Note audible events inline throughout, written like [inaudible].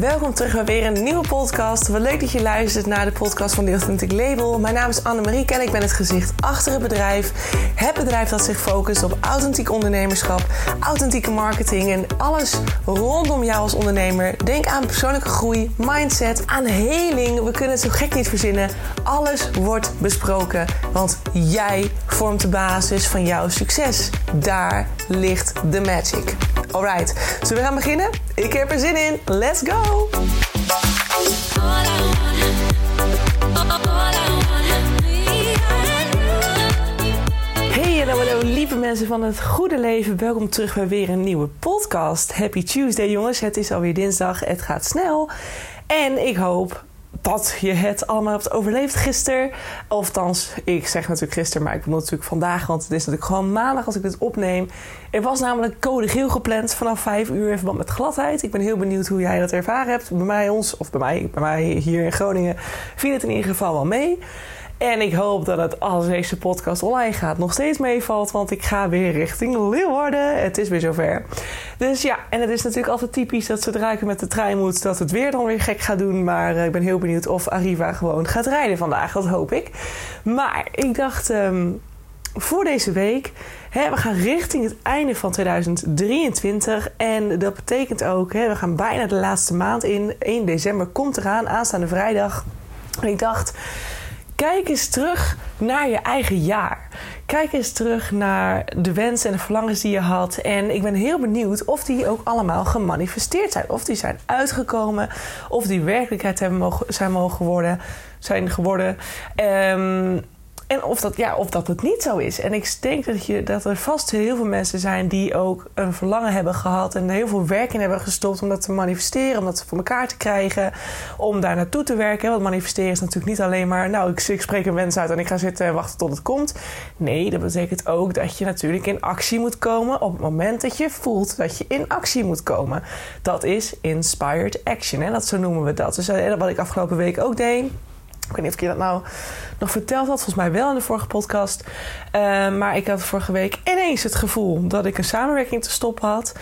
welkom terug bij weer een nieuwe podcast. Wat leuk dat je luistert naar de podcast van The Authentic Label. Mijn naam is Annemarie en ik ben het gezicht achter het bedrijf. Het bedrijf dat zich focust op authentiek ondernemerschap, authentieke marketing en alles rondom jou als ondernemer. Denk aan persoonlijke groei, mindset, aan heling. We kunnen het zo gek niet verzinnen. Alles wordt besproken, want jij vormt de basis van jouw succes. Daar ligt de magic. Alright, zullen we gaan beginnen? Ik heb er zin in. Let's go! Hey, hallo, hallo, lieve mensen van het goede leven. Welkom terug bij weer een nieuwe podcast. Happy Tuesday, jongens. Het is alweer dinsdag. Het gaat snel. En ik hoop dat je het allemaal hebt overleefd gisteren. Althans, ik zeg natuurlijk gisteren, maar ik bedoel natuurlijk vandaag. Want het is natuurlijk gewoon maandag als ik dit opneem. Er was namelijk code geel gepland vanaf 5 uur in verband met gladheid. Ik ben heel benieuwd hoe jij dat ervaren hebt. Bij mij ons, of bij mij, bij mij hier in Groningen, viel het in ieder geval wel mee. En ik hoop dat het als deze podcast online gaat nog steeds meevalt. Want ik ga weer richting Leeuwarden. Het is weer zover. Dus ja, en het is natuurlijk altijd typisch dat zodra ik met de trein moet... dat het weer dan weer gek gaat doen. Maar eh, ik ben heel benieuwd of Arriva gewoon gaat rijden vandaag. Dat hoop ik. Maar ik dacht... Ehm, voor deze week. Hè, we gaan richting het einde van 2023. En dat betekent ook, hè, we gaan bijna de laatste maand in. 1 december komt eraan, aanstaande vrijdag. En ik dacht, Kijk eens terug naar je eigen jaar. Kijk eens terug naar de wensen en de verlangens die je had. En ik ben heel benieuwd of die ook allemaal gemanifesteerd zijn. Of die zijn uitgekomen. Of die werkelijkheid hebben mogen, zijn mogen worden. Zijn geworden. Um, en of dat, ja, of dat het niet zo is. En ik denk dat, je, dat er vast heel veel mensen zijn die ook een verlangen hebben gehad. En heel veel werk in hebben gestopt om dat te manifesteren. Om dat voor elkaar te krijgen. Om daar naartoe te werken. Want manifesteren is natuurlijk niet alleen maar. Nou, ik, spreek een wens uit en ik ga zitten en wachten tot het komt. Nee, dat betekent ook dat je natuurlijk in actie moet komen. Op het moment dat je voelt dat je in actie moet komen. Dat is inspired action. Hè? Dat zo noemen we dat. Dus uh, wat ik afgelopen week ook deed. Ik weet niet of ik je dat nou nog verteld had. Volgens mij wel in de vorige podcast. Uh, maar ik had vorige week ineens het gevoel dat ik een samenwerking te stoppen had.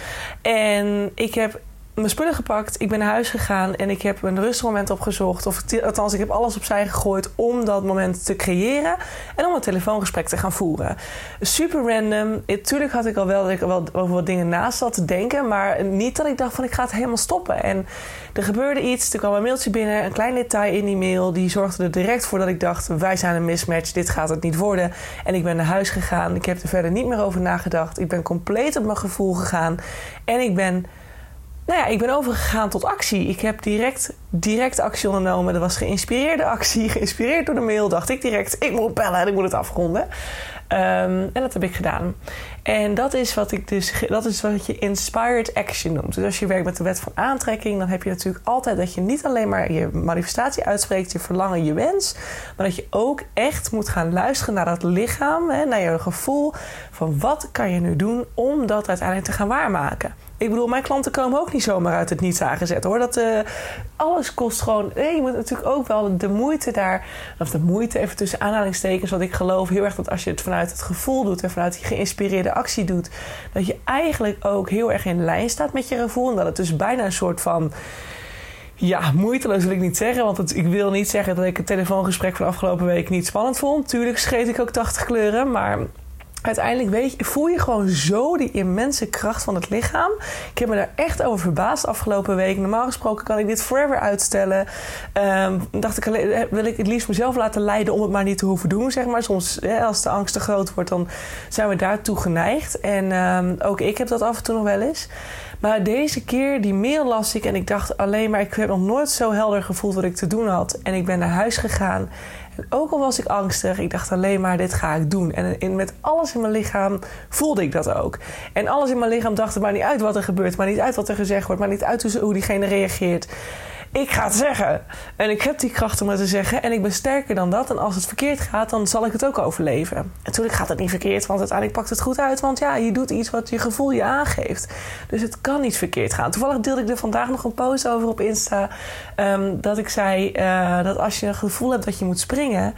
En ik heb mijn spullen gepakt. Ik ben naar huis gegaan en ik heb een rustig moment opgezocht. Of althans, ik heb alles opzij gegooid om dat moment te creëren. En om een telefoongesprek te gaan voeren. Super random. Tuurlijk had ik al wel dat ik over wat dingen naast zat te denken. Maar niet dat ik dacht van ik ga het helemaal stoppen. En er gebeurde iets. Er kwam een mailtje binnen. Een klein detail in die mail. Die zorgde er direct voor dat ik dacht wij zijn een mismatch. Dit gaat het niet worden. En ik ben naar huis gegaan. Ik heb er verder niet meer over nagedacht. Ik ben compleet op mijn gevoel gegaan. En ik ben nou ja, ik ben overgegaan tot actie. Ik heb direct, direct actie ondernomen. Dat was geïnspireerde actie. [laughs] Geïnspireerd door de mail dacht ik direct... ik moet bellen en ik moet het afronden. Um, en dat heb ik gedaan. En dat is wat ik dus, dat is wat je inspired action noemt. Dus als je werkt met de wet van aantrekking, dan heb je natuurlijk altijd dat je niet alleen maar je manifestatie uitspreekt, je verlangen, je wens, maar dat je ook echt moet gaan luisteren naar dat lichaam, hè, naar je gevoel van wat kan je nu doen om dat uiteindelijk te gaan waarmaken. Ik bedoel, mijn klanten komen ook niet zomaar uit het niets aangezet hoor. Dat, uh, alles kost gewoon. Je moet natuurlijk ook wel de moeite daar. Of de moeite even tussen aanhalingstekens. Want ik geloof heel erg dat als je het vanuit het gevoel doet en vanuit die geïnspireerde actie doet. Dat je eigenlijk ook heel erg in lijn staat met je gevoel. En dat het dus bijna een soort van. Ja, moeiteloos wil ik niet zeggen. Want ik wil niet zeggen dat ik het telefoongesprek van afgelopen week niet spannend vond. Tuurlijk scheet ik ook 80 kleuren. Maar uiteindelijk weet je, voel je gewoon zo die immense kracht van het lichaam. Ik heb me daar echt over verbaasd afgelopen week. Normaal gesproken kan ik dit forever uitstellen. Um, dacht ik, eh, wil ik het liefst mezelf laten leiden om het maar niet te hoeven doen, zeg maar. Soms, als de angst te groot wordt, dan zijn we daartoe geneigd. En um, ook ik heb dat af en toe nog wel eens. Maar deze keer, die mail las ik en ik dacht alleen maar... ik heb nog nooit zo helder gevoeld wat ik te doen had. En ik ben naar huis gegaan ook al was ik angstig, ik dacht alleen maar: dit ga ik doen. En in, met alles in mijn lichaam voelde ik dat ook. En alles in mijn lichaam dacht er maar niet uit wat er gebeurt, maar niet uit wat er gezegd wordt, maar niet uit hoe diegene reageert ik ga het zeggen. En ik heb die kracht om het te zeggen. En ik ben sterker dan dat. En als het verkeerd gaat, dan zal ik het ook overleven. En natuurlijk gaat het niet verkeerd, want uiteindelijk pakt het goed uit. Want ja, je doet iets wat je gevoel je aangeeft. Dus het kan niet verkeerd gaan. Toevallig deelde ik er vandaag nog een post over op Insta. Um, dat ik zei uh, dat als je een gevoel hebt dat je moet springen.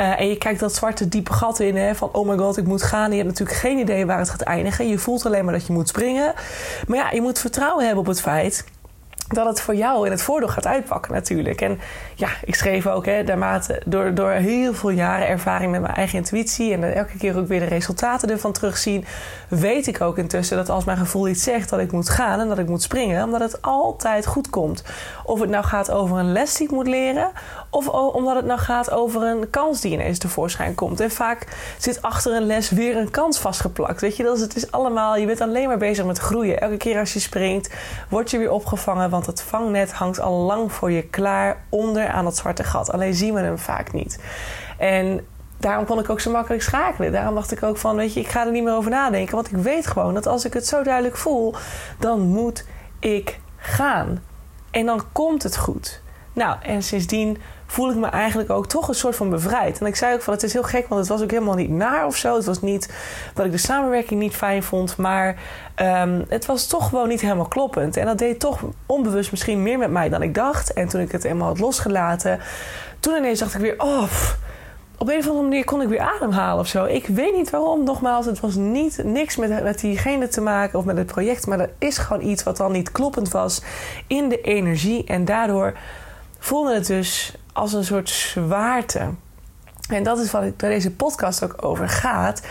Uh, en je kijkt dat zwarte diepe gat in, hè, van oh my god, ik moet gaan. je hebt natuurlijk geen idee waar het gaat eindigen. Je voelt alleen maar dat je moet springen. Maar ja, je moet vertrouwen hebben op het feit dat het voor jou in het voordeel gaat uitpakken natuurlijk. En ja, ik schreef ook, hè, naarmate, door, door heel veel jaren ervaring met mijn eigen intuïtie... en elke keer ook weer de resultaten ervan terugzien... weet ik ook intussen dat als mijn gevoel iets zegt dat ik moet gaan en dat ik moet springen... omdat het altijd goed komt. Of het nou gaat over een les die ik moet leren... of omdat het nou gaat over een kans die ineens tevoorschijn komt. En vaak zit achter een les weer een kans vastgeplakt. Weet je, dat is, het is allemaal... je bent alleen maar bezig met groeien. Elke keer als je springt, word je weer opgevangen... want het vangnet hangt al lang voor je klaar onder aan dat zwarte gat. Alleen zien we hem vaak niet. En daarom kon ik ook zo makkelijk schakelen. Daarom dacht ik ook van, weet je, ik ga er niet meer over nadenken. Want ik weet gewoon dat als ik het zo duidelijk voel, dan moet ik gaan. En dan komt het goed. Nou, en sindsdien voel ik me eigenlijk ook toch een soort van bevrijd. En ik zei ook van het is heel gek, want het was ook helemaal niet naar of zo. Het was niet dat ik de samenwerking niet fijn vond, maar ehm, het was toch gewoon niet helemaal kloppend. En dat deed toch onbewust misschien meer met mij dan ik dacht. En toen ik het eenmaal had losgelaten, toen ineens dacht ik weer, oh. op een of andere manier kon ik weer ademhalen of zo. Ik weet niet waarom. Nogmaals, het was niet, niks met, met diegene te maken of met het project. Maar er is gewoon iets wat dan niet kloppend was in de energie. En daardoor voelde het dus als een soort zwaarte. En dat is wat ik, waar deze podcast ook over gaat.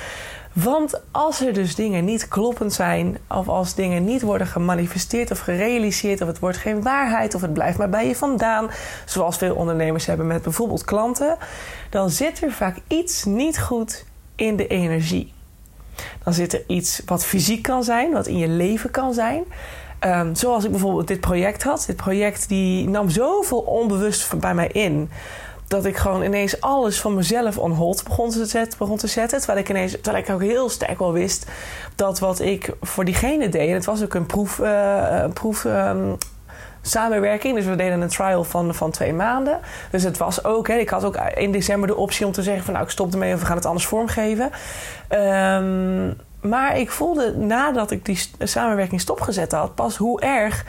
Want als er dus dingen niet kloppend zijn, of als dingen niet worden gemanifesteerd of gerealiseerd, of het wordt geen waarheid, of het blijft maar bij je vandaan, zoals veel ondernemers hebben met bijvoorbeeld klanten, dan zit er vaak iets niet goed in de energie. Dan zit er iets wat fysiek kan zijn, wat in je leven kan zijn. Um, zoals ik bijvoorbeeld dit project had. Dit project die nam zoveel onbewust bij mij in. Dat ik gewoon ineens alles van mezelf on hold begon te zetten. Begon te zetten terwijl, ik ineens, terwijl ik ook heel sterk wel wist dat wat ik voor diegene deed. En het was ook een proef, uh, proef um, samenwerking. Dus we deden een trial van, van twee maanden. Dus het was ook, hè, ik had ook in december de optie om te zeggen van nou ik stop ermee of we gaan het anders vormgeven. Um, maar ik voelde nadat ik die samenwerking stopgezet had, pas hoe erg.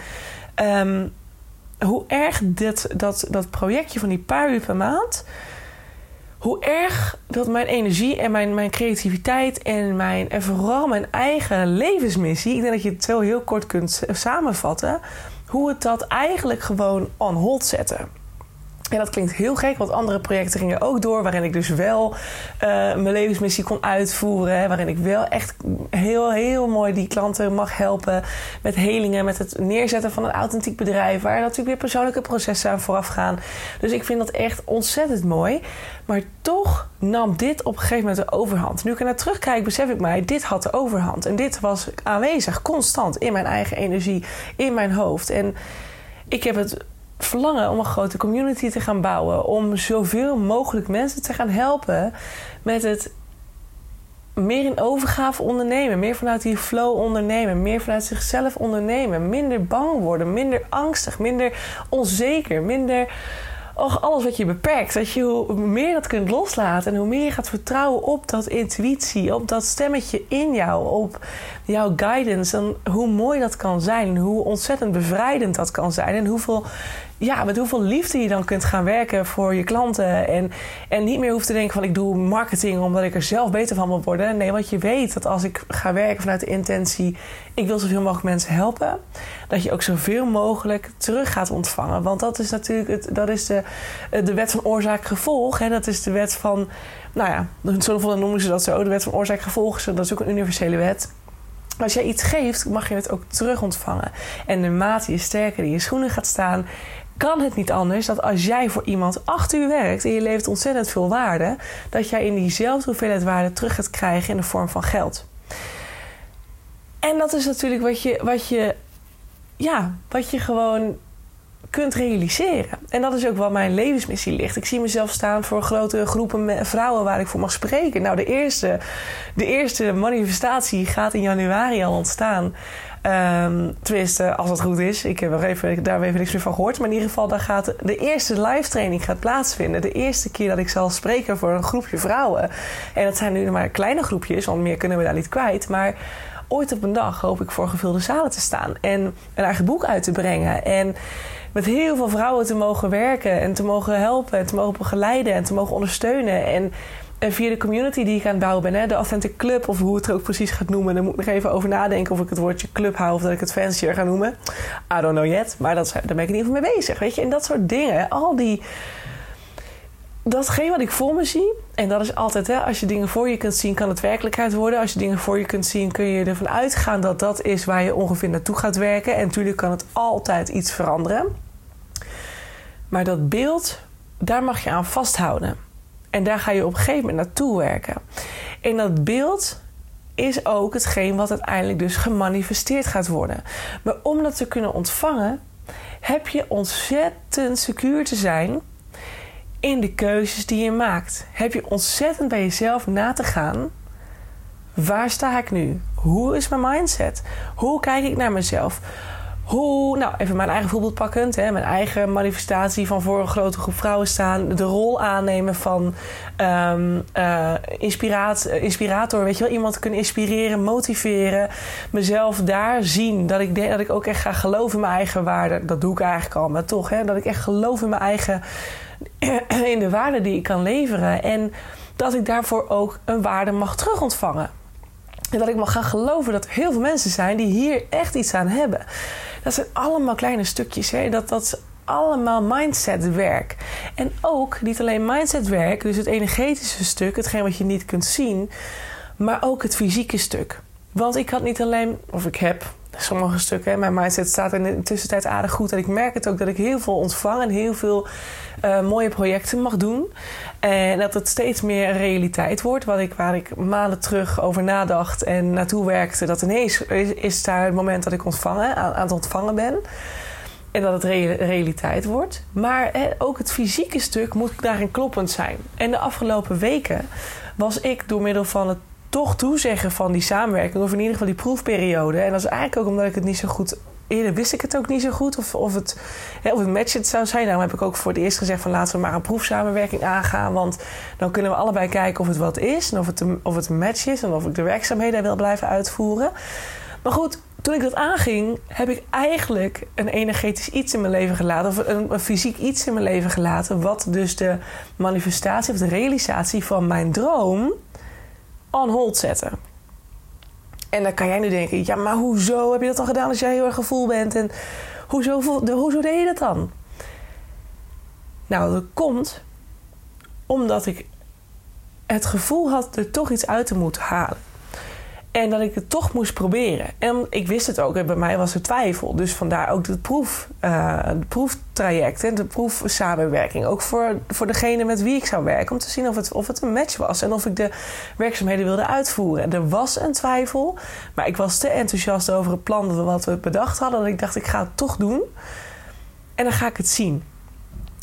Um, hoe erg dit, dat, dat projectje van die paar uur per maand. Hoe erg dat mijn energie en mijn, mijn creativiteit en, mijn, en vooral mijn eigen levensmissie. Ik denk dat je het zo heel kort kunt samenvatten. Hoe het dat eigenlijk gewoon on hold zette. En dat klinkt heel gek, want andere projecten gingen ook door. Waarin ik dus wel uh, mijn levensmissie kon uitvoeren. Waarin ik wel echt heel, heel mooi die klanten mag helpen. Met helingen, met het neerzetten van een authentiek bedrijf. Waar natuurlijk weer persoonlijke processen aan vooraf gaan. Dus ik vind dat echt ontzettend mooi. Maar toch nam dit op een gegeven moment de overhand. Nu ik er naar terugkijk, besef ik mij, dit had de overhand. En dit was aanwezig, constant in mijn eigen energie, in mijn hoofd. En ik heb het verlangen om een grote community te gaan bouwen. Om zoveel mogelijk mensen te gaan helpen met het meer in overgave ondernemen. Meer vanuit die flow ondernemen. Meer vanuit zichzelf ondernemen. Minder bang worden. Minder angstig. Minder onzeker. Minder och, alles wat je beperkt. Dat je hoe meer dat kunt loslaten en hoe meer je gaat vertrouwen op dat intuïtie, op dat stemmetje in jou, op jouw guidance. En hoe mooi dat kan zijn. Hoe ontzettend bevrijdend dat kan zijn. En hoeveel ja, met hoeveel liefde je dan kunt gaan werken voor je klanten. En, en niet meer hoeft te denken van ik doe marketing omdat ik er zelf beter van wil worden. Nee, want je weet dat als ik ga werken vanuit de intentie, ik wil zoveel mogelijk mensen helpen. Dat je ook zoveel mogelijk terug gaat ontvangen. Want dat is natuurlijk het, dat is de, de wet van oorzaak-gevolg. Dat is de wet van, nou ja, zoveel noemen ze dat zo. De wet van oorzaak-gevolg, dat is ook een universele wet. Als jij iets geeft, mag je het ook terug ontvangen. En naarmate je sterker in je schoenen gaat staan, kan het niet anders dat als jij voor iemand acht uur werkt en je levert ontzettend veel waarde, dat jij in diezelfde hoeveelheid waarde terug gaat krijgen in de vorm van geld. En dat is natuurlijk wat je, wat je, ja, wat je gewoon kunt realiseren. En dat is ook wat mijn levensmissie ligt. Ik zie mezelf staan voor grote groepen vrouwen waar ik voor mag spreken. Nou, de eerste, de eerste manifestatie gaat in januari al ontstaan. Um, tenminste, als het goed is. Ik heb nog even, daar even niks meer van gehoord. Maar in ieder geval, daar gaat de eerste live training gaat plaatsvinden. De eerste keer dat ik zal spreken voor een groepje vrouwen. En dat zijn nu maar kleine groepjes, want meer kunnen we daar niet kwijt. Maar ooit op een dag hoop ik voor gevulde zalen te staan. En een eigen boek uit te brengen. En met heel veel vrouwen te mogen werken. En te mogen helpen. En te mogen begeleiden. En te mogen ondersteunen. En En via de community die ik aan het bouwen ben, hè, de Authentic Club of hoe het er ook precies gaat noemen. Dan moet ik nog even over nadenken of ik het woordje club hou of dat ik het fancier ga noemen. I don't know yet, maar dat, daar ben ik in ieder geval mee bezig. Weet je, en dat soort dingen, al die. Datgene wat ik voor me zie, en dat is altijd, hè, als je dingen voor je kunt zien, kan het werkelijkheid worden. Als je dingen voor je kunt zien, kun je ervan uitgaan dat dat is waar je ongeveer naartoe gaat werken. En natuurlijk kan het altijd iets veranderen. Maar dat beeld, daar mag je aan vasthouden. En daar ga je op een gegeven moment naartoe werken. En dat beeld is ook hetgeen wat uiteindelijk dus gemanifesteerd gaat worden. Maar om dat te kunnen ontvangen, heb je ontzettend secuur te zijn in de keuzes die je maakt. Heb je ontzettend bij jezelf na te gaan. Waar sta ik nu? Hoe is mijn mindset? Hoe kijk ik naar mezelf? Hoe, nou even mijn eigen voorbeeld pakkend, hè, mijn eigen manifestatie van voor een grote groep vrouwen staan, de rol aannemen van um, uh, inspirator, weet je wel, iemand kunnen inspireren, motiveren, mezelf daar zien, dat ik, dat ik ook echt ga geloven in mijn eigen waarde. Dat doe ik eigenlijk al, maar toch, hè, dat ik echt geloof in mijn eigen, [clears throat] in de waarde die ik kan leveren en dat ik daarvoor ook een waarde mag terugontvangen. En dat ik mag gaan geloven dat er heel veel mensen zijn die hier echt iets aan hebben. Dat zijn allemaal kleine stukjes. Hè? Dat, dat is allemaal mindsetwerk. En ook niet alleen mindsetwerk, dus het energetische stuk, hetgeen wat je niet kunt zien, maar ook het fysieke stuk. Want ik had niet alleen, of ik heb sommige stukken, mijn mindset staat in de tussentijd aardig goed. En ik merk het ook dat ik heel veel ontvang en heel veel uh, mooie projecten mag doen. En dat het steeds meer realiteit wordt. Wat ik, waar ik maanden terug over nadacht en naartoe werkte. Dat ineens is, daar het moment dat ik ontvangen, aan het ontvangen ben. En dat het realiteit wordt. Maar ook het fysieke stuk moet daarin kloppend zijn. En de afgelopen weken was ik door middel van het toch toezeggen van die samenwerking, of in ieder geval die proefperiode. En dat is eigenlijk ook omdat ik het niet zo goed eerder wist ik het ook niet zo goed of, of, het, of het match het zou zijn. Daarom heb ik ook voor het eerst gezegd van laten we maar een proefsamenwerking aangaan. Want dan kunnen we allebei kijken of het wat is en of het, een, of het een match is en of ik de werkzaamheden wil blijven uitvoeren. Maar goed, toen ik dat aanging, heb ik eigenlijk een energetisch iets in mijn leven gelaten, of een, een fysiek iets in mijn leven gelaten, wat dus de manifestatie of de realisatie van mijn droom on hold zette. En dan kan jij nu denken, ja, maar hoezo heb je dat dan gedaan als jij heel erg gevoel bent? En hoezo, hoezo deed je dat dan? Nou, dat komt omdat ik het gevoel had er toch iets uit te moeten halen. En dat ik het toch moest proberen. En ik wist het ook. Bij mij was er twijfel. Dus vandaar ook het proef, uh, proeftraject. En de proefsamenwerking. Ook voor, voor degene met wie ik zou werken. Om te zien of het, of het een match was. En of ik de werkzaamheden wilde uitvoeren. En er was een twijfel. Maar ik was te enthousiast over het plan wat we bedacht hadden. Dat ik dacht, ik ga het toch doen. En dan ga ik het zien.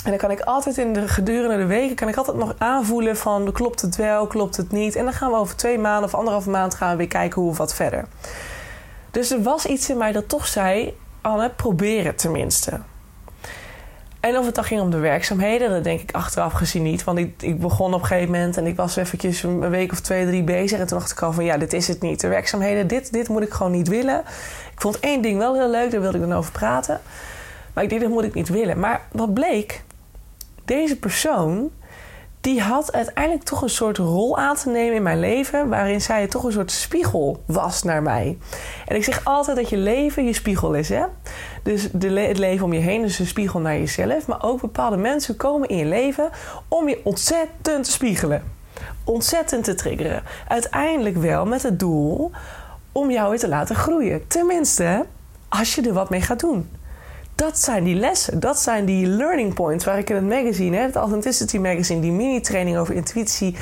En dan kan ik altijd in de gedurende de weken kan ik altijd nog aanvoelen van klopt het wel, klopt het niet. En dan gaan we over twee maanden of anderhalve maand gaan we weer kijken hoe of wat verder. Dus er was iets in mij dat toch zei, Anne, probeer het tenminste. En of het dan ging om de werkzaamheden, dat denk ik achteraf gezien niet. Want ik, ik begon op een gegeven moment en ik was eventjes een week of twee, drie bezig. En toen dacht ik al van ja, dit is het niet. De werkzaamheden, dit, dit moet ik gewoon niet willen. Ik vond één ding wel heel leuk, daar wilde ik dan over praten. Maar ik dacht, dat moet ik niet willen. Maar wat bleek, deze persoon die had uiteindelijk toch een soort rol aan te nemen in mijn leven, waarin zij toch een soort spiegel was naar mij. En ik zeg altijd dat je leven je spiegel is, hè? Dus de het leven om je heen is een spiegel naar jezelf, maar ook bepaalde mensen komen in je leven om je ontzettend te spiegelen, ontzettend te triggeren. Uiteindelijk wel met het doel om jou weer te laten groeien. Tenminste, als je er wat mee gaat doen dat zijn die lessen. Dat zijn die learning points waar ik in het magazine, het Authenticity Magazine, die mini-training over intuïtie,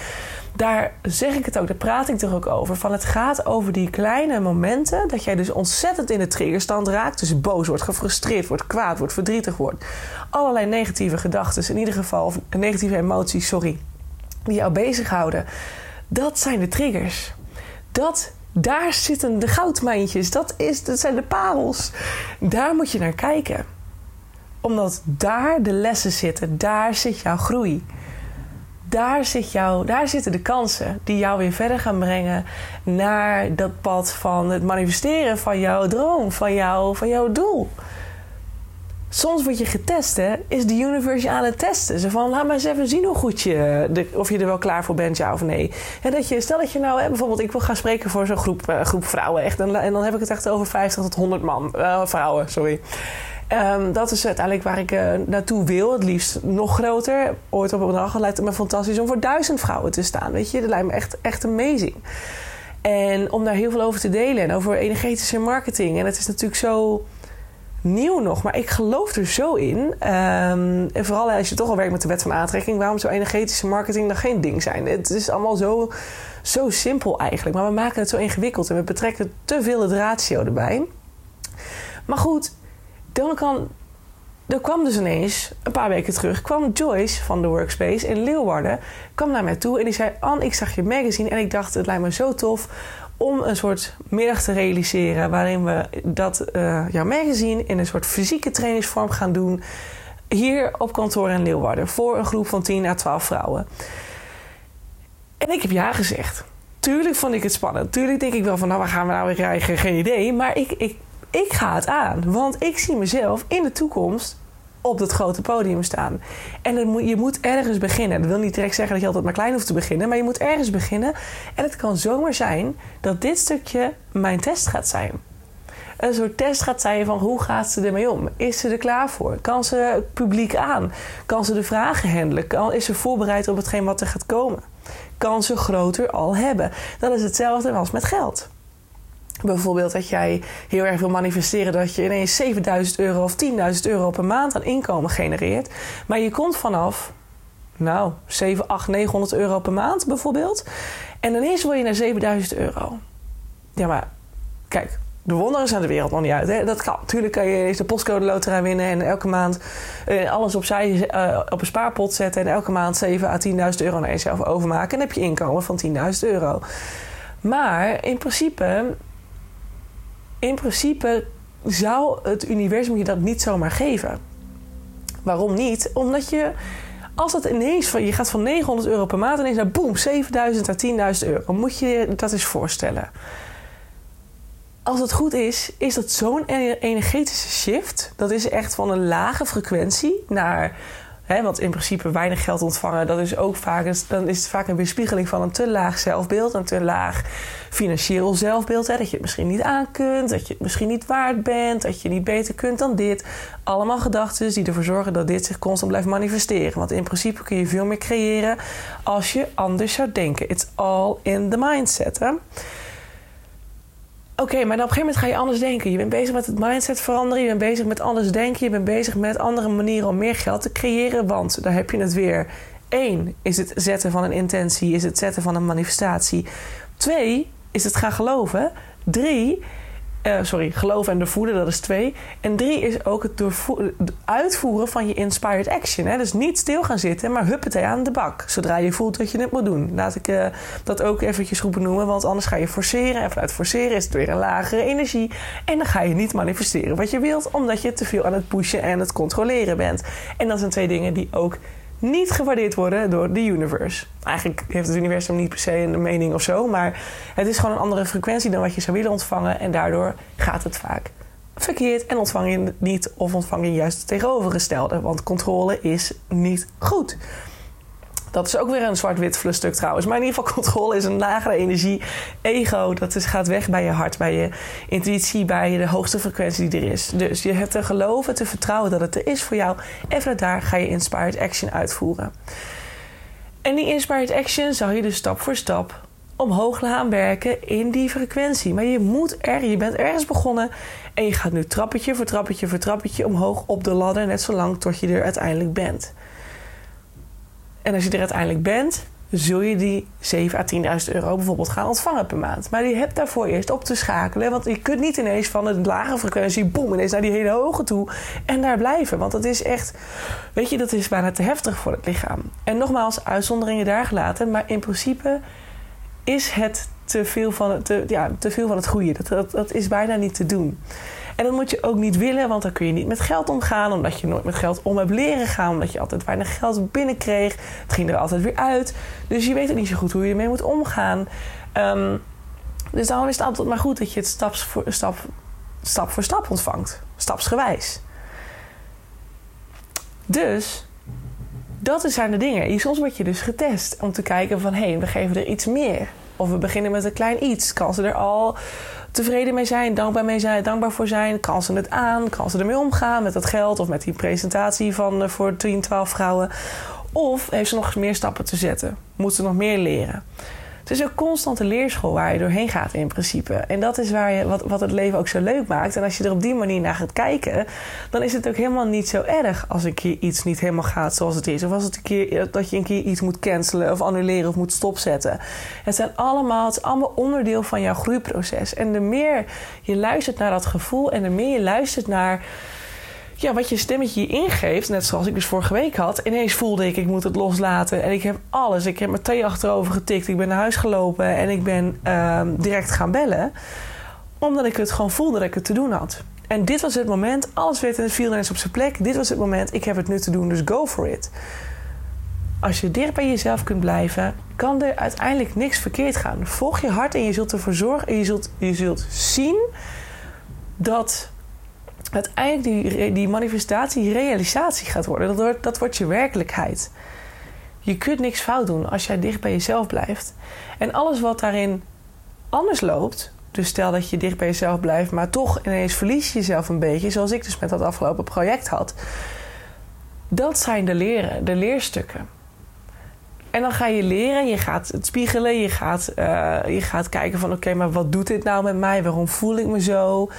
daar zeg ik het ook, daar praat ik er ook over. Van het gaat over die kleine momenten dat jij dus ontzettend in de triggerstand raakt. Dus boos wordt, gefrustreerd wordt, kwaad wordt, verdrietig wordt. Allerlei negatieve gedachten, in ieder geval, of negatieve emoties, sorry, die jou bezighouden. Dat zijn de triggers. Dat daar zitten de goudmijntjes. Dat, is, dat zijn de parels. Daar moet je naar kijken. Omdat daar de lessen zitten. Daar zit jouw groei. Daar, zit jouw, daar zitten de kansen die jou weer verder gaan brengen naar dat pad van het manifesteren van jouw droom, van, jou, van jouw doel. Soms word je getest, hè, is de universe aan het testen. Ze van, laat maar eens even zien hoe goed je, de, of je er wel klaar voor bent, ja of nee. En dat je, stel dat je nou, hè, bijvoorbeeld, ik wil gaan spreken voor zo'n groep, uh, groep vrouwen, echt, en, en, dan heb ik het echt over 50 tot 100 man, uh, vrouwen, sorry. Um, dat is uiteindelijk waar ik naartoe wil. Het liefst nog groter. Ooit op een dag lijkt het me fantastisch om voor duizend vrouwen te staan. Weet je, dat lijkt me echt, echt amazing. En om daar heel veel over te delen en over energetische marketing. En het is natuurlijk zo nieuw nog, maar ik geloof er zo in. Um, en vooral als je toch al werkt met de wet van aantrekking, waarom zou energetische marketing dan geen ding zijn? Het is allemaal zo, zo simpel eigenlijk, maar we maken het zo ingewikkeld en we betrekken te veel het ratio erbij. Maar goed, dan kan. Er kwam dus ineens, een paar weken terug, kwam Joyce van de Workspace in Leeuwarden. kwam naar mij toe en die zei: Anne, ik zag je magazine en ik dacht, het lijkt me zo tof om een soort middag te realiseren waarin we dat uh, jouw magazine in een soort fysieke trainingsvorm gaan doen. Hier op kantoor in Leeuwarden voor een groep van 10 à 12 vrouwen. En ik heb ja gezegd. Tuurlijk vond ik het spannend. Tuurlijk denk ik wel van, nou, waar gaan we nou weer krijgen? Geen idee. Maar ik, ik, ik ga het aan. Want ik zie mezelf in de toekomst op dat grote podium staan. En je moet ergens beginnen. Dat wil niet direct zeggen dat je altijd maar klein hoeft te beginnen. Maar je moet ergens beginnen. En het kan zomaar zijn dat dit stukje mijn test gaat zijn. Een soort test gaat zijn van hoe gaat ze ermee om? Is ze er klaar voor? Kan ze het publiek aan? Kan ze de vragen handelen? Is ze voorbereid op hetgeen wat er gaat komen? Kan ze groter al hebben? Dat is hetzelfde als met geld. Bijvoorbeeld dat jij heel erg wil manifesteren dat je ineens 7000 euro of 10.000 euro per maand aan inkomen genereert. Maar je komt vanaf, nou, 7, 8, 900 euro per maand bijvoorbeeld. En ineens wil je naar 7000 euro. Ja, maar kijk, de wonderen zijn de wereld nog niet uit. Dat kan. Natuurlijk kan je eens de postcode loterij winnen en elke maand uh, alles opzij uh, op een spaarpot zetten. En elke maand 7 à 10.000 euro naar jezelf overmaken. En heb je inkomen van 10.000 euro. Maar in principe in principe zou het universum je dat niet zomaar geven. Waarom niet? Omdat je, als het ineens van je gaat van 900 euro per maand ineens naar boem, 7000 naar 10.000 euro, moet je je dat eens voorstellen. Als het goed is, is dat zo'n energetische shift. Dat is echt van een lage frequentie naar Hè, want in principe weinig geld ontvangen, dat is ook vaak, dan is het vaak een weerspiegeling van een te laag zelfbeeld, een te laag financieel zelfbeeld. Hè, dat je het misschien niet aan kunt, dat je het misschien niet waard bent, dat je niet beter kunt dan dit. Allemaal gedachten die ervoor zorgen dat dit zich constant blijft manifesteren. Want in principe kun je veel meer creëren als je anders zou denken. It's all in the mindset. Hè? Oké, maar dan op een gegeven moment ga je anders denken. Je bent bezig met het mindset veranderen. Je bent bezig met anders denken. Je bent bezig met andere manieren om meer geld te creëren. Want daar heb je het weer. Eén is het zetten van een intentie, is het zetten van een manifestatie. Twee is het gaan geloven. Drie uh, sorry, geloven en doorvoeren, dat is twee. En drie is ook het, uitvoeren van je inspired action. Hè? Dus niet stil gaan zitten, maar huppatee aan de bak. Zodra je voelt dat je het moet doen. Laat ik uh, dat ook eventjes goed benoemen, want anders ga je forceren. En vanuit forceren is het weer een lagere energie. En dan ga je niet manifesteren wat je wilt, omdat je te veel aan het pushen en het controleren bent. En dat zijn twee dingen die ook niet gewaardeerd worden door de universe. Eigenlijk heeft het universum niet per se een mening of zo, maar het is gewoon een andere frequentie dan wat je zou willen ontvangen en daardoor gaat het vaak verkeerd en ontvang je niet of ontvang je juist het tegenovergestelde, want controle is niet goed. Dat is ook weer een zwart-wit stuk trouwens. Maar in ieder geval, controle is een lagere energie. Ego, dat is, gaat weg bij je hart, bij je intuïtie, bij de hoogste frequentie die er is. Dus je hebt te geloven, te vertrouwen dat het er is voor jou. En vanuit daar ga je inspired action uitvoeren. En die inspired action zal je dus stap voor stap omhoog laten werken in die frequentie. Maar je moet er, je bent ergens begonnen en je gaat nu trappetje voor trappetje voor trappetje omhoog op de ladder, net zolang tot je er uiteindelijk bent. En als je er uiteindelijk bent, zul je die 7 à 10.000 euro bijvoorbeeld gaan ontvangen per maand. Maar je hebt daarvoor eerst op te schakelen. Want je kunt niet ineens van een lage frequentie, boem, ineens naar die hele hoge toe en daar blijven. Want dat is echt, weet je, dat is bijna te heftig voor het lichaam. En nogmaals, uitzonderingen daar gelaten. Maar in principe is het te veel van het, ja, te veel van het goede. Dat, dat is bijna niet te doen. En dat moet je ook niet willen, want dan kun je niet met geld omgaan. Omdat je nooit met geld om hebt leren gaan. Omdat je altijd weinig geld binnenkreeg. Het ging er altijd weer uit. Dus je weet ook niet zo goed hoe je ermee moet omgaan. Um, dus daarom is het altijd maar goed dat je het stap voor stap, stap, voor stap ontvangt. Stapsgewijs. Dus dat zijn de dingen. Soms word je dus getest om te kijken van... hé, hey, we geven er iets meer. Of we beginnen met een klein iets. Kan ze er al tevreden mee zijn, dankbaar, mee zijn, dankbaar voor zijn? Kan ze het aan? Kan ze ermee omgaan met dat geld? Of met die presentatie van, uh, voor 10, 12 vrouwen? Of heeft ze nog meer stappen te zetten? Moet ze nog meer leren? Het is een constante leerschool waar je doorheen gaat in principe. En dat is waar je, wat, wat het leven ook zo leuk maakt. En als je er op die manier naar gaat kijken, dan is het ook helemaal niet zo erg als een keer iets niet helemaal gaat zoals het is. Of als het een keer, dat je een keer iets moet cancelen of annuleren of moet stopzetten. Het, zijn allemaal, het is allemaal onderdeel van jouw groeiproces. En de meer je luistert naar dat gevoel en de meer je luistert naar ja, wat je stemmetje je ingeeft, net zoals ik dus vorige week had, ineens voelde ik, ik moet het loslaten. En ik heb alles. Ik heb mijn thee achterover getikt. Ik ben naar huis gelopen en ik ben uh, direct gaan bellen. Omdat ik het gewoon voelde dat ik het te doen had. En dit was het moment, alles werd in het viel op zijn plek. Dit was het moment, ik heb het nu te doen, dus go for it. Als je dicht bij jezelf kunt blijven, kan er uiteindelijk niks verkeerd gaan. Volg je hart en je zult ervoor zorgen en je zult, je zult zien dat uiteindelijk die, die manifestatie realisatie gaat worden. Dat wordt, dat wordt je werkelijkheid. Je kunt niks fout doen als jij dicht bij jezelf blijft. En alles wat daarin anders loopt, dus stel dat je dicht bij jezelf blijft, maar toch ineens verlies je jezelf een beetje, zoals ik dus met dat afgelopen project had. Dat zijn de leren, de leerstukken. En dan ga je leren, je gaat het spiegelen, je gaat, uh, je gaat kijken van oké, maar wat doet dit nou met mij? Waarom voel ik me zo?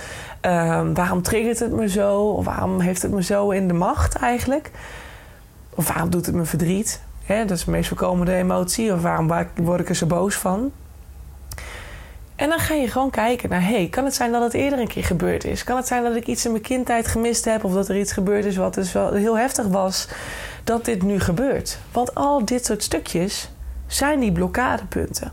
Um, waarom triggert het me zo? Of waarom heeft het me zo in de macht eigenlijk? Of waarom doet het me verdriet? Dat is de meest voorkomende emotie. Of waarom word ik er zo boos van? En dan ga je gewoon kijken naar, hey, kan het zijn dat het eerder een keer gebeurd is? Kan het zijn dat ik iets in mijn kindtijd gemist heb? Of dat er iets gebeurd is wat dus wel heel heftig was? dat dit nu gebeurt. Want al dit soort stukjes zijn die blokkadepunten.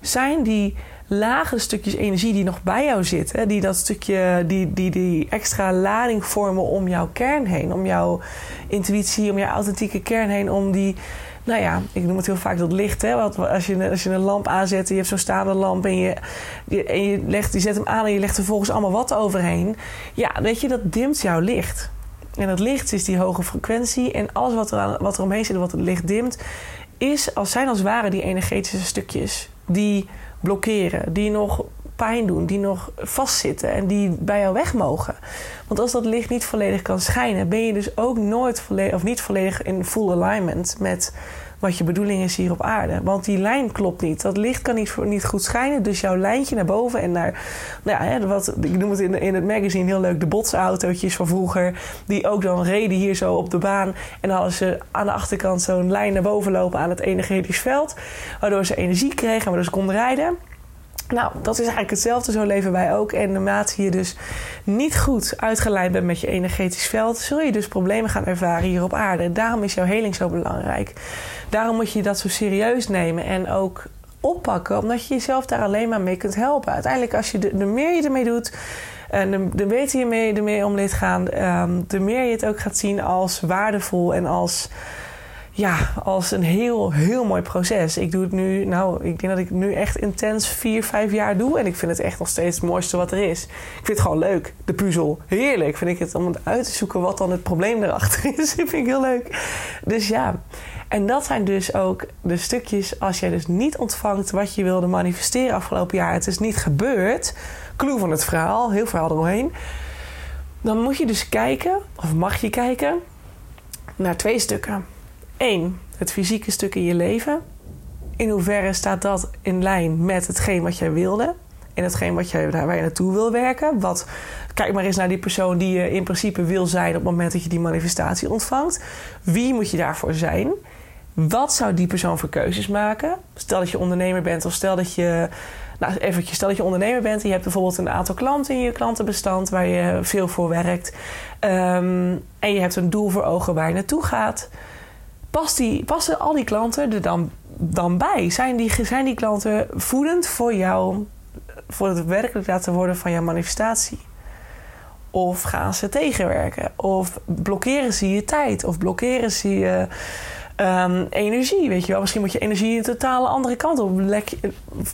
Zijn die lagere stukjes energie die nog bij jou zitten, die dat stukje, die, die, die extra lading vormen om jouw kern heen, om jouw intuïtie, om jouw authentieke kern heen, om die, nou ja, ik noem het heel vaak dat licht, hè, want als je, als je een lamp aanzet, en je hebt zo'n staande lamp en je, en je, legt, je zet hem aan en je legt er vervolgens allemaal wat overheen, ja, weet je, dat dimt jouw licht. En het licht is die hoge frequentie. En alles wat er, wat er omheen zit, wat het licht dimt, is als zijn als ware die energetische stukjes die blokkeren, die nog pijn doen, die nog vastzitten en die bij jou weg mogen. Want als dat licht niet volledig kan schijnen, ben je dus ook nooit volledig of niet volledig in full alignment met wat je bedoeling is hier op aarde. Want die lijn klopt niet. Dat licht kan niet, niet goed schijnen. Dus jouw lijntje naar boven en naar... Nou ja, wat, ik noem het in, in het magazine heel leuk... de botsautootjes van vroeger... die ook dan reden hier zo op de baan... en hadden ze aan de achterkant zo'n lijn naar boven lopen... aan het energetisch veld... waardoor ze energie kregen... waardoor ze konden rijden... Nou, dat is eigenlijk hetzelfde. Zo leven wij ook. En naarmate je dus niet goed uitgeleid bent met je energetisch veld, zul je dus problemen gaan ervaren hier op aarde. Daarom is jouw heling zo belangrijk. Daarom moet je dat zo serieus nemen en ook oppakken, omdat je jezelf daar alleen maar mee kunt helpen. Uiteindelijk, als je de, meer je ermee doet, en de, de beter je mee, ermee om dit gaan, um, de meer je het ook gaat zien als waardevol en als ja, als een heel, heel mooi proces. Ik doe het nu, nou, ik denk dat ik het nu echt intens vier, vijf jaar doe. En ik vind het echt nog steeds het mooiste wat er is. Ik vind het gewoon leuk, de puzzel. Heerlijk vind ik het om uit te zoeken wat dan het probleem erachter [laughs] is. Dat vind ik heel leuk. Dus ja, en dat zijn dus ook de stukjes als jij dus niet ontvangt wat je wilde manifesteren afgelopen jaar. Het is niet gebeurd. Clue van het verhaal, heel verhaal eromheen. Dan moet je dus kijken, of mag je kijken, naar twee stukken. Eén, het fysieke stuk in je leven. In hoeverre staat dat in lijn met hetgeen wat jij wilde? En hetgeen wat jij, waar je naartoe wil werken. Wat, kijk maar eens naar die persoon die je in principe wil zijn op het moment dat je die manifestatie ontvangt. Wie moet je daarvoor zijn? Wat zou die persoon voor keuzes maken? Stel dat je ondernemer bent of stel dat je. Nou, eventjes, stel dat je ondernemer bent en je hebt bijvoorbeeld een aantal klanten in je klantenbestand waar je veel voor werkt. Ehm, en je hebt een doel voor ogen waar je naartoe gaat passen al die klanten er dan, dan bij? Zijn die, zijn die klanten voedend voor jou, voor het werkelijk laten worden van jouw manifestatie? Of gaan ze tegenwerken? Of blokkeren ze je tijd? Of blokkeren ze je um, energie? Weet je wel, misschien moet je energie een totale andere kant op.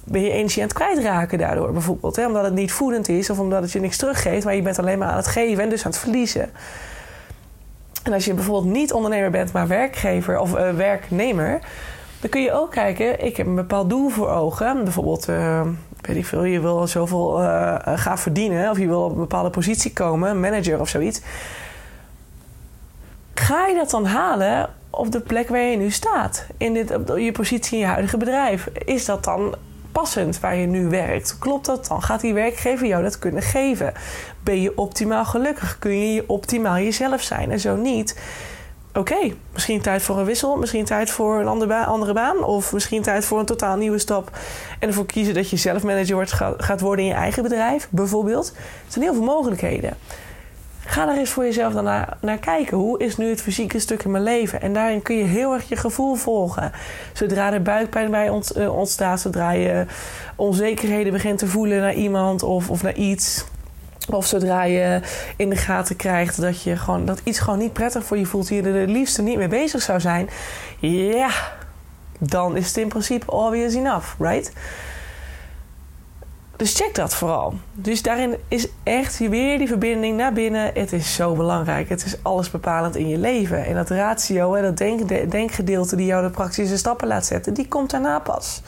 Ben je energie aan het kwijtraken daardoor bijvoorbeeld? Hè? Omdat het niet voedend is of omdat het je niks teruggeeft, maar je bent alleen maar aan het geven en dus aan het verliezen. En als je bijvoorbeeld niet ondernemer bent, maar werkgever of uh, werknemer, dan kun je ook kijken, ik heb een bepaald doel voor ogen. Bijvoorbeeld, uh, weet ik veel, je wil zoveel uh, gaan verdienen of je wil op een bepaalde positie komen, manager of zoiets. Ga je dat dan halen op de plek waar je nu staat? In dit, op je positie in je huidige bedrijf? Is dat dan passend waar je nu werkt? Klopt dat dan? Gaat die werkgever jou dat kunnen geven? Ben je optimaal gelukkig? Kun je je optimaal jezelf zijn? En zo niet. Oké, misschien tijd voor een wissel, misschien tijd voor een andere, andere baan, of misschien tijd voor een totaal nieuwe stap. En ervoor kiezen dat je zelf manager wordt, gaat worden in je eigen bedrijf, bijvoorbeeld. Er zijn heel veel mogelijkheden. Ga er eens voor jezelf dan naar, kijken. Hoe is nu het fysieke stuk in mijn leven? En daarin kun je heel erg je gevoel volgen. Zodra er buikpijn bij eh, ontstaat, zodra je onzekerheden begint te voelen naar iemand of, of naar iets. Of zodra je in de gaten krijgt dat, je gewoon, dat iets gewoon niet prettig voor je voelt, je er het liefste niet mee bezig zou zijn. Ja, dan is het in principe obvious enough, right? Dus check dat vooral. Dus daarin is echt weer die verbinding naar binnen. Het is zo belangrijk. Het is alles bepalend in je leven. En dat ratio, en dat denk, denkgedeelte die jou de praktische stappen laat zetten, die komt daarna pas.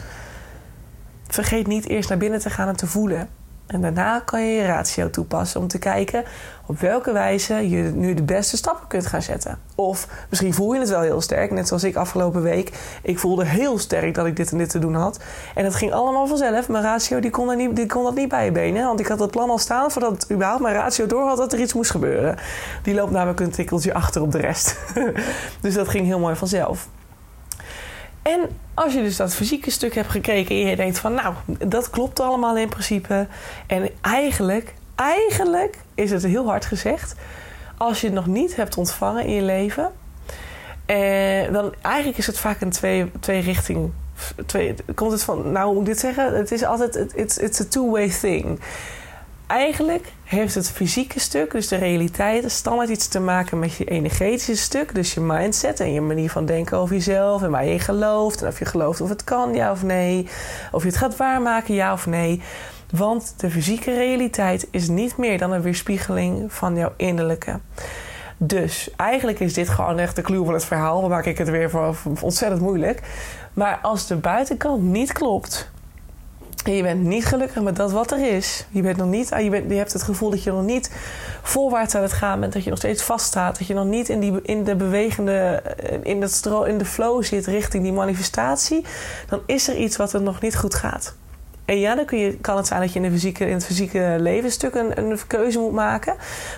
Vergeet niet eerst naar binnen te gaan en te voelen. En daarna kan je je ratio toepassen om te kijken op welke wijze je nu de beste stappen kunt gaan zetten. Of misschien voel je het wel heel sterk, net zoals ik afgelopen week. Ik voelde heel sterk dat ik dit en dit te doen had. En het ging allemaal vanzelf. Mijn ratio die kon, niet, die kon dat niet bij je benen. Want ik had het plan al staan voordat überhaupt mijn ratio door had dat er iets moest gebeuren. Die loopt namelijk een tikkeltje achter op de rest. [laughs] dus dat ging heel mooi vanzelf. En als je dus dat fysieke stuk hebt gekeken en je denkt van nou, dat klopt allemaal in principe. En eigenlijk, eigenlijk is het heel hard gezegd. Als je het nog niet hebt ontvangen in je leven, eh, dan eigenlijk is het vaak een twee, twee richting. Twee, komt het van, nou hoe moet ik dit zeggen? Het is altijd, it's, it's a two-way thing. Eigenlijk heeft het fysieke stuk, dus de realiteit, standaard iets te maken met je energetische stuk. Dus je mindset en je manier van denken over jezelf en waar je in gelooft. En of je gelooft of het kan, ja of nee. Of je het gaat waarmaken, ja of nee. Want de fysieke realiteit is niet meer dan een weerspiegeling van jouw innerlijke. Dus eigenlijk is dit gewoon echt de clue van het verhaal. Dan maak ik het weer voor ontzettend moeilijk. Maar als de buitenkant niet klopt, en je bent niet gelukkig met dat wat er is. Je, bent nog niet, je, bent, je hebt het gevoel dat je nog niet voorwaarts aan het gaan bent. Dat je nog steeds vaststaat. Dat je nog niet in, die, in de bewegende, eh, in, in de flow zit richting die manifestatie. Dan is er iets wat er nog niet goed gaat. En ja, dan kun je, kan het zijn dat je in, de fysieke, in het fysieke levensstuk een, een keuze moet maken.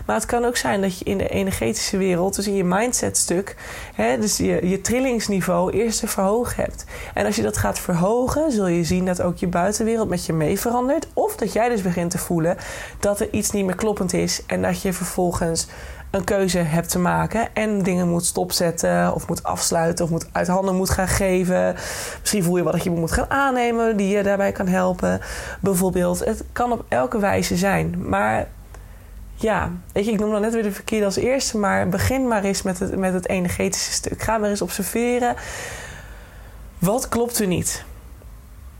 Maar het kan ook zijn dat je in de energetische wereld, dus in je mindsetstuk, hè, dus je, je trillingsniveau eerst te verhogen hebt. En als je dat gaat verhogen, zul je zien dat ook je buitenwereld met je mee verandert. Of dat jij dus begint te voelen dat er iets niet meer kloppend is. En dat je vervolgens een keuze hebt te maken en dingen moet stopzetten of moet afsluiten of moet uit handen moet gaan geven. Misschien voel je wel dat je moet gaan aannemen die je daarbij kan helpen. Bijvoorbeeld, het kan op elke wijze zijn. Maar ja, weet je, ik noem dan net weer de verkeerde als eerste, maar begin maar eens met het, met het energetische stuk. Ga maar eens observeren. Wat klopt er niet?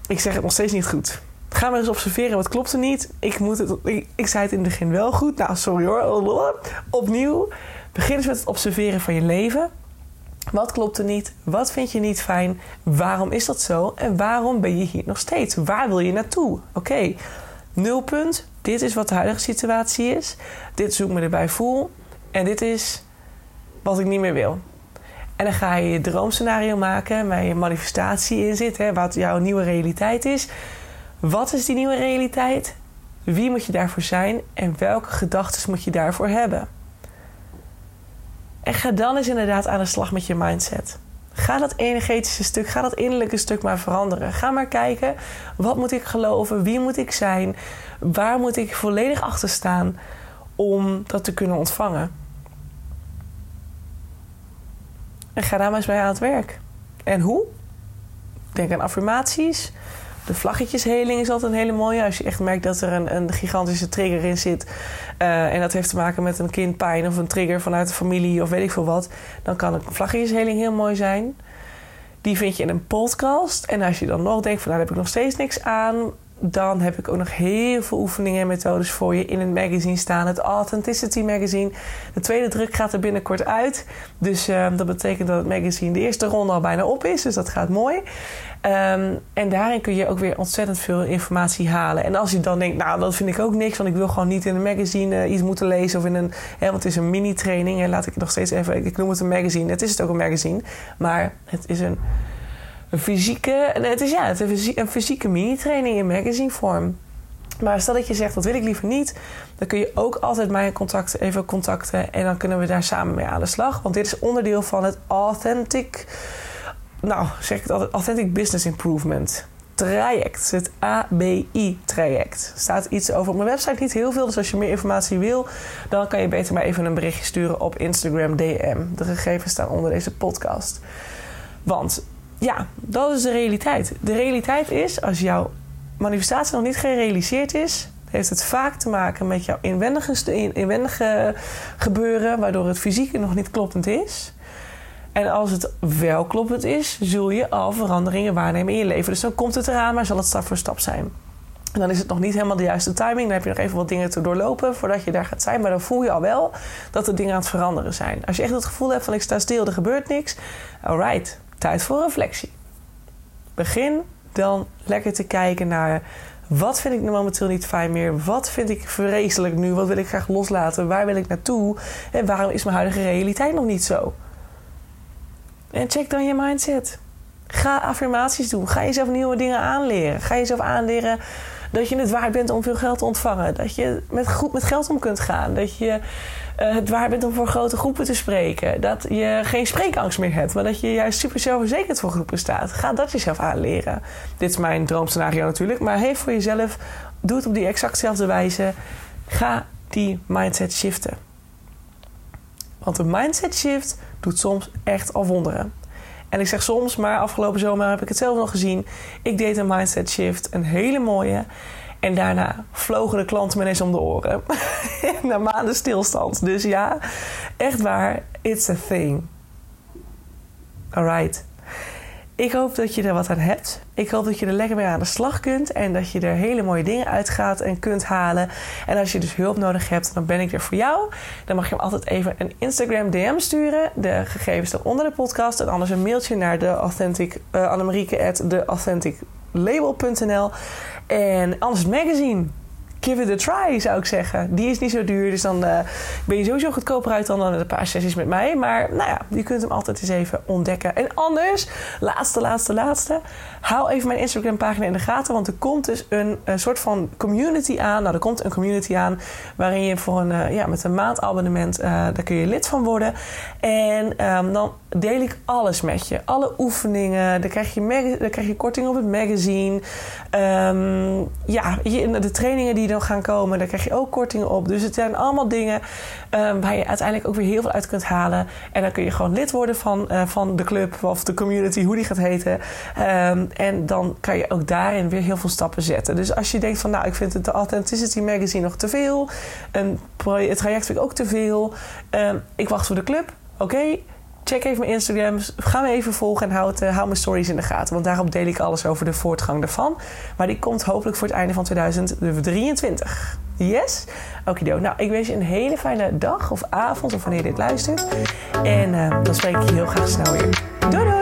Ik zeg het nog steeds niet goed. Ga maar eens observeren, wat klopt er niet? Ik, moet het, ik, zei het in het begin wel goed. Nou, sorry hoor. Opnieuw. Begin eens met het observeren van je leven. Wat klopt er niet? Wat vind je niet fijn? Waarom is dat zo? En waarom ben je hier nog steeds? Waar wil je naartoe? Oké, nulpunt. Dit is wat de huidige situatie is. Dit hoe ik me erbij voel. En dit is wat ik niet meer wil. En dan ga je je droomscenario maken waar je manifestatie in zit, hè, wat jouw nieuwe realiteit is. Wat is die nieuwe realiteit? Wie moet je daarvoor zijn en welke gedachten moet je daarvoor hebben? En ga dan eens inderdaad aan de slag met je mindset. Ga dat energetische stuk, ga dat innerlijke stuk maar veranderen. Ga maar kijken, wat moet ik geloven? Wie moet ik zijn? Waar moet ik volledig achter staan om dat te kunnen ontvangen? En ga daar maar eens bij aan het werk. En hoe? Denk aan affirmaties. De vlaggetjesheling is altijd een hele mooie. Als je echt merkt dat er een, een gigantische trigger in zit. Uh, en dat heeft te maken met een kindpijn of een trigger vanuit de familie of weet ik veel wat. Dan kan een vlaggetjesheling heel mooi zijn. Die vind je in een podcast. En als je dan nog denkt van nou, daar heb ik nog steeds niks aan. Dan heb ik ook nog heel veel oefeningen en methodes voor je in het magazine staan. Het Authenticity Magazine. De tweede druk gaat er binnenkort uit. Dus uh, dat betekent dat het magazine de eerste ronde al bijna op is. Dus dat gaat mooi. Um, en daarin kun je ook weer ontzettend veel informatie halen. En als je dan denkt, nou, dat vind ik ook niks, want ik wil gewoon niet in een magazine uh, iets moeten lezen of in een, hè, want het is een mini-training. En laat ik het nog steeds even, ik noem het een magazine. Het is het ook een magazine, maar het is een een fysieke, het is ja, het is een fysieke mini-training in magazine vorm. Maar stel dat je zegt, dat wil ik liever niet, dan kun je ook altijd mij contact, even contacten en dan kunnen we daar samen mee aan de slag. Want dit is onderdeel van het Authentic, nou zeg ik het altijd, Authentic Business Improvement traject. Het ABI-traject. Er staat iets over op mijn website, niet heel veel. Dus als je meer informatie wil, dan kan je beter maar even een berichtje sturen op Instagram DM. De gegevens staan onder deze podcast. Want ja, dat is de realiteit. De realiteit is, als jouw manifestatie nog niet gerealiseerd is, heeft het vaak te maken met jouw inwendige, inwendige gebeuren, waardoor het fysieke nog niet kloppend is. En als het wel kloppend is, zul je al veranderingen waarnemen in je leven. Dus dan komt het eraan, maar zal het stap voor stap zijn. En dan is het nog niet helemaal de juiste timing. Dan heb je nog even wat dingen te doorlopen voordat je daar gaat zijn. Maar dan voel je al wel dat er dingen aan het veranderen zijn. Als je echt het gevoel hebt van ik sta stil, er gebeurt niks. Alright, Tijd voor reflectie. Begin dan lekker te kijken naar wat vind ik nu momenteel niet fijn meer? Wat vind ik vreselijk nu? Wat wil ik graag loslaten? Waar wil ik naartoe? En waarom is mijn huidige realiteit nog niet zo? En check dan je mindset. Ga affirmaties doen. Ga jezelf nieuwe dingen aanleren. Ga jezelf aanleren dat je het waard bent om veel geld te ontvangen. Dat je met, goed met geld om kunt gaan. Dat je uh, het waard bent om voor grote groepen te spreken. Dat je geen spreekangst meer hebt, maar dat je juist super zelfverzekerd voor groepen staat. Ga dat jezelf aanleren. Dit is mijn droomscenario natuurlijk, maar heeft voor jezelf, doe het op die exactzelfde wijze. Ga die mindset shiften. Want een mindset shift doet soms echt al wonderen. En ik zeg soms, maar afgelopen zomer heb ik het zelf nog gezien. Ik deed een mindset shift, een hele mooie. En daarna vlogen de klanten me ineens om de oren. [laughs] Na maanden stilstand. Dus ja, echt waar, it's a thing. Alright. Ik hoop dat je er wat aan hebt. Ik hoop dat je er lekker mee aan de slag kunt en dat je er hele mooie dingen uit gaat en kunt halen. En als je dus hulp nodig hebt, dan ben ik er voor jou. Dan mag je hem altijd even een Instagram DM sturen. De gegevens staan onder de podcast. En anders een mailtje naar de authentic, uh, Theauthenticlabel.nl. En anders het magazine give it a try, zou ik zeggen. Die is niet zo duur, dus dan uh, ben je sowieso goedkoper uit dan, dan een paar sessies met mij. Maar nou ja, je kunt hem altijd eens even ontdekken. En anders, laatste, laatste, laatste. Hou even mijn Instagram pagina in de gaten, want er komt dus een, soort van community aan. Nou, er komt een community aan waarin je voor een, uh, ja, met een maandabonnement, uh, daar kun je lid van worden. En um, dan deel ik alles met je. Alle oefeningen, dan krijg je, dan krijg je korting op het magazine. Um, ja, de trainingen die dan gaan komen, daar krijg je ook kortingen op. Dus het zijn allemaal dingen um, waar je uiteindelijk ook weer heel veel uit kunt halen. En dan kun je gewoon lid worden van, uh, van de club of de community, hoe die gaat heten. Um, en dan kan je ook daarin weer heel veel stappen zetten. Dus als je denkt van nou, ik vind het de Authenticity Magazine nog te veel. Een, traject vind ik ook te veel. Um, ik wacht voor de club. Oké. Check even mijn Instagram. Ga me even volgen en houd, uh, hou mijn stories in de gaten. Want daarop deel ik alles over de voortgang daarvan. Maar die komt hopelijk voor het einde van 2023. Yes? Okido. Nou, ik wens je een hele fijne dag of avond of wanneer je dit luistert. En uh, dan spreek ik je heel graag snel weer. Doei doei!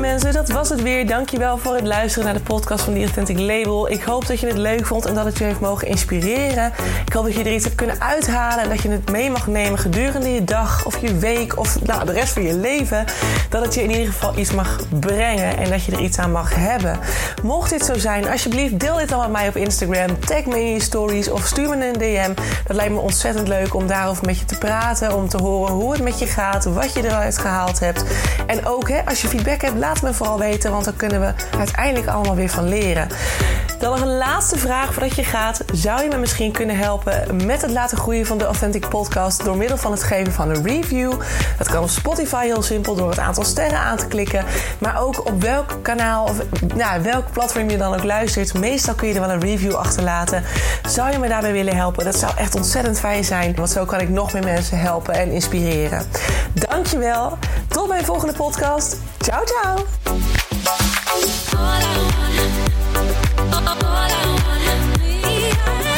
Mensen, dat was het weer. Dankjewel voor het luisteren naar de podcast van The Authentic Label. Ik hoop dat je het leuk vond en dat het je heeft mogen inspireren. Ik hoop dat je er iets hebt kunnen uithalen en dat je het mee mag nemen gedurende je dag of je week of nou, de rest van je leven. Dat het je in ieder geval iets mag brengen en dat je er iets aan mag hebben. Mocht dit zo zijn, alsjeblieft deel dit dan met mij op Instagram. Tag me in je stories of stuur me een DM. Dat lijkt me ontzettend leuk om daarover met je te praten, om te horen hoe het met je gaat, wat je eruit gehaald hebt. En ook hè, als je feedback hebt, laat me vooral weten, want dan kunnen we uiteindelijk allemaal weer van leren. Dan nog een laatste vraag voordat je gaat. Zou je me misschien kunnen helpen met het laten groeien van de Authentic Podcast door middel van het geven van een review? Dat kan op Spotify heel simpel door het aantal sterren aan te klikken. Maar ook op welk kanaal of nou, welk platform je dan ook luistert. Meestal kun je er wel een review achterlaten. Zou je me daarbij willen helpen? Dat zou echt ontzettend fijn zijn. Want zo kan ik nog meer mensen helpen en inspireren. Dankjewel. Tot mijn volgende podcast. Ciao, ciao. All I want, all I wanna be, I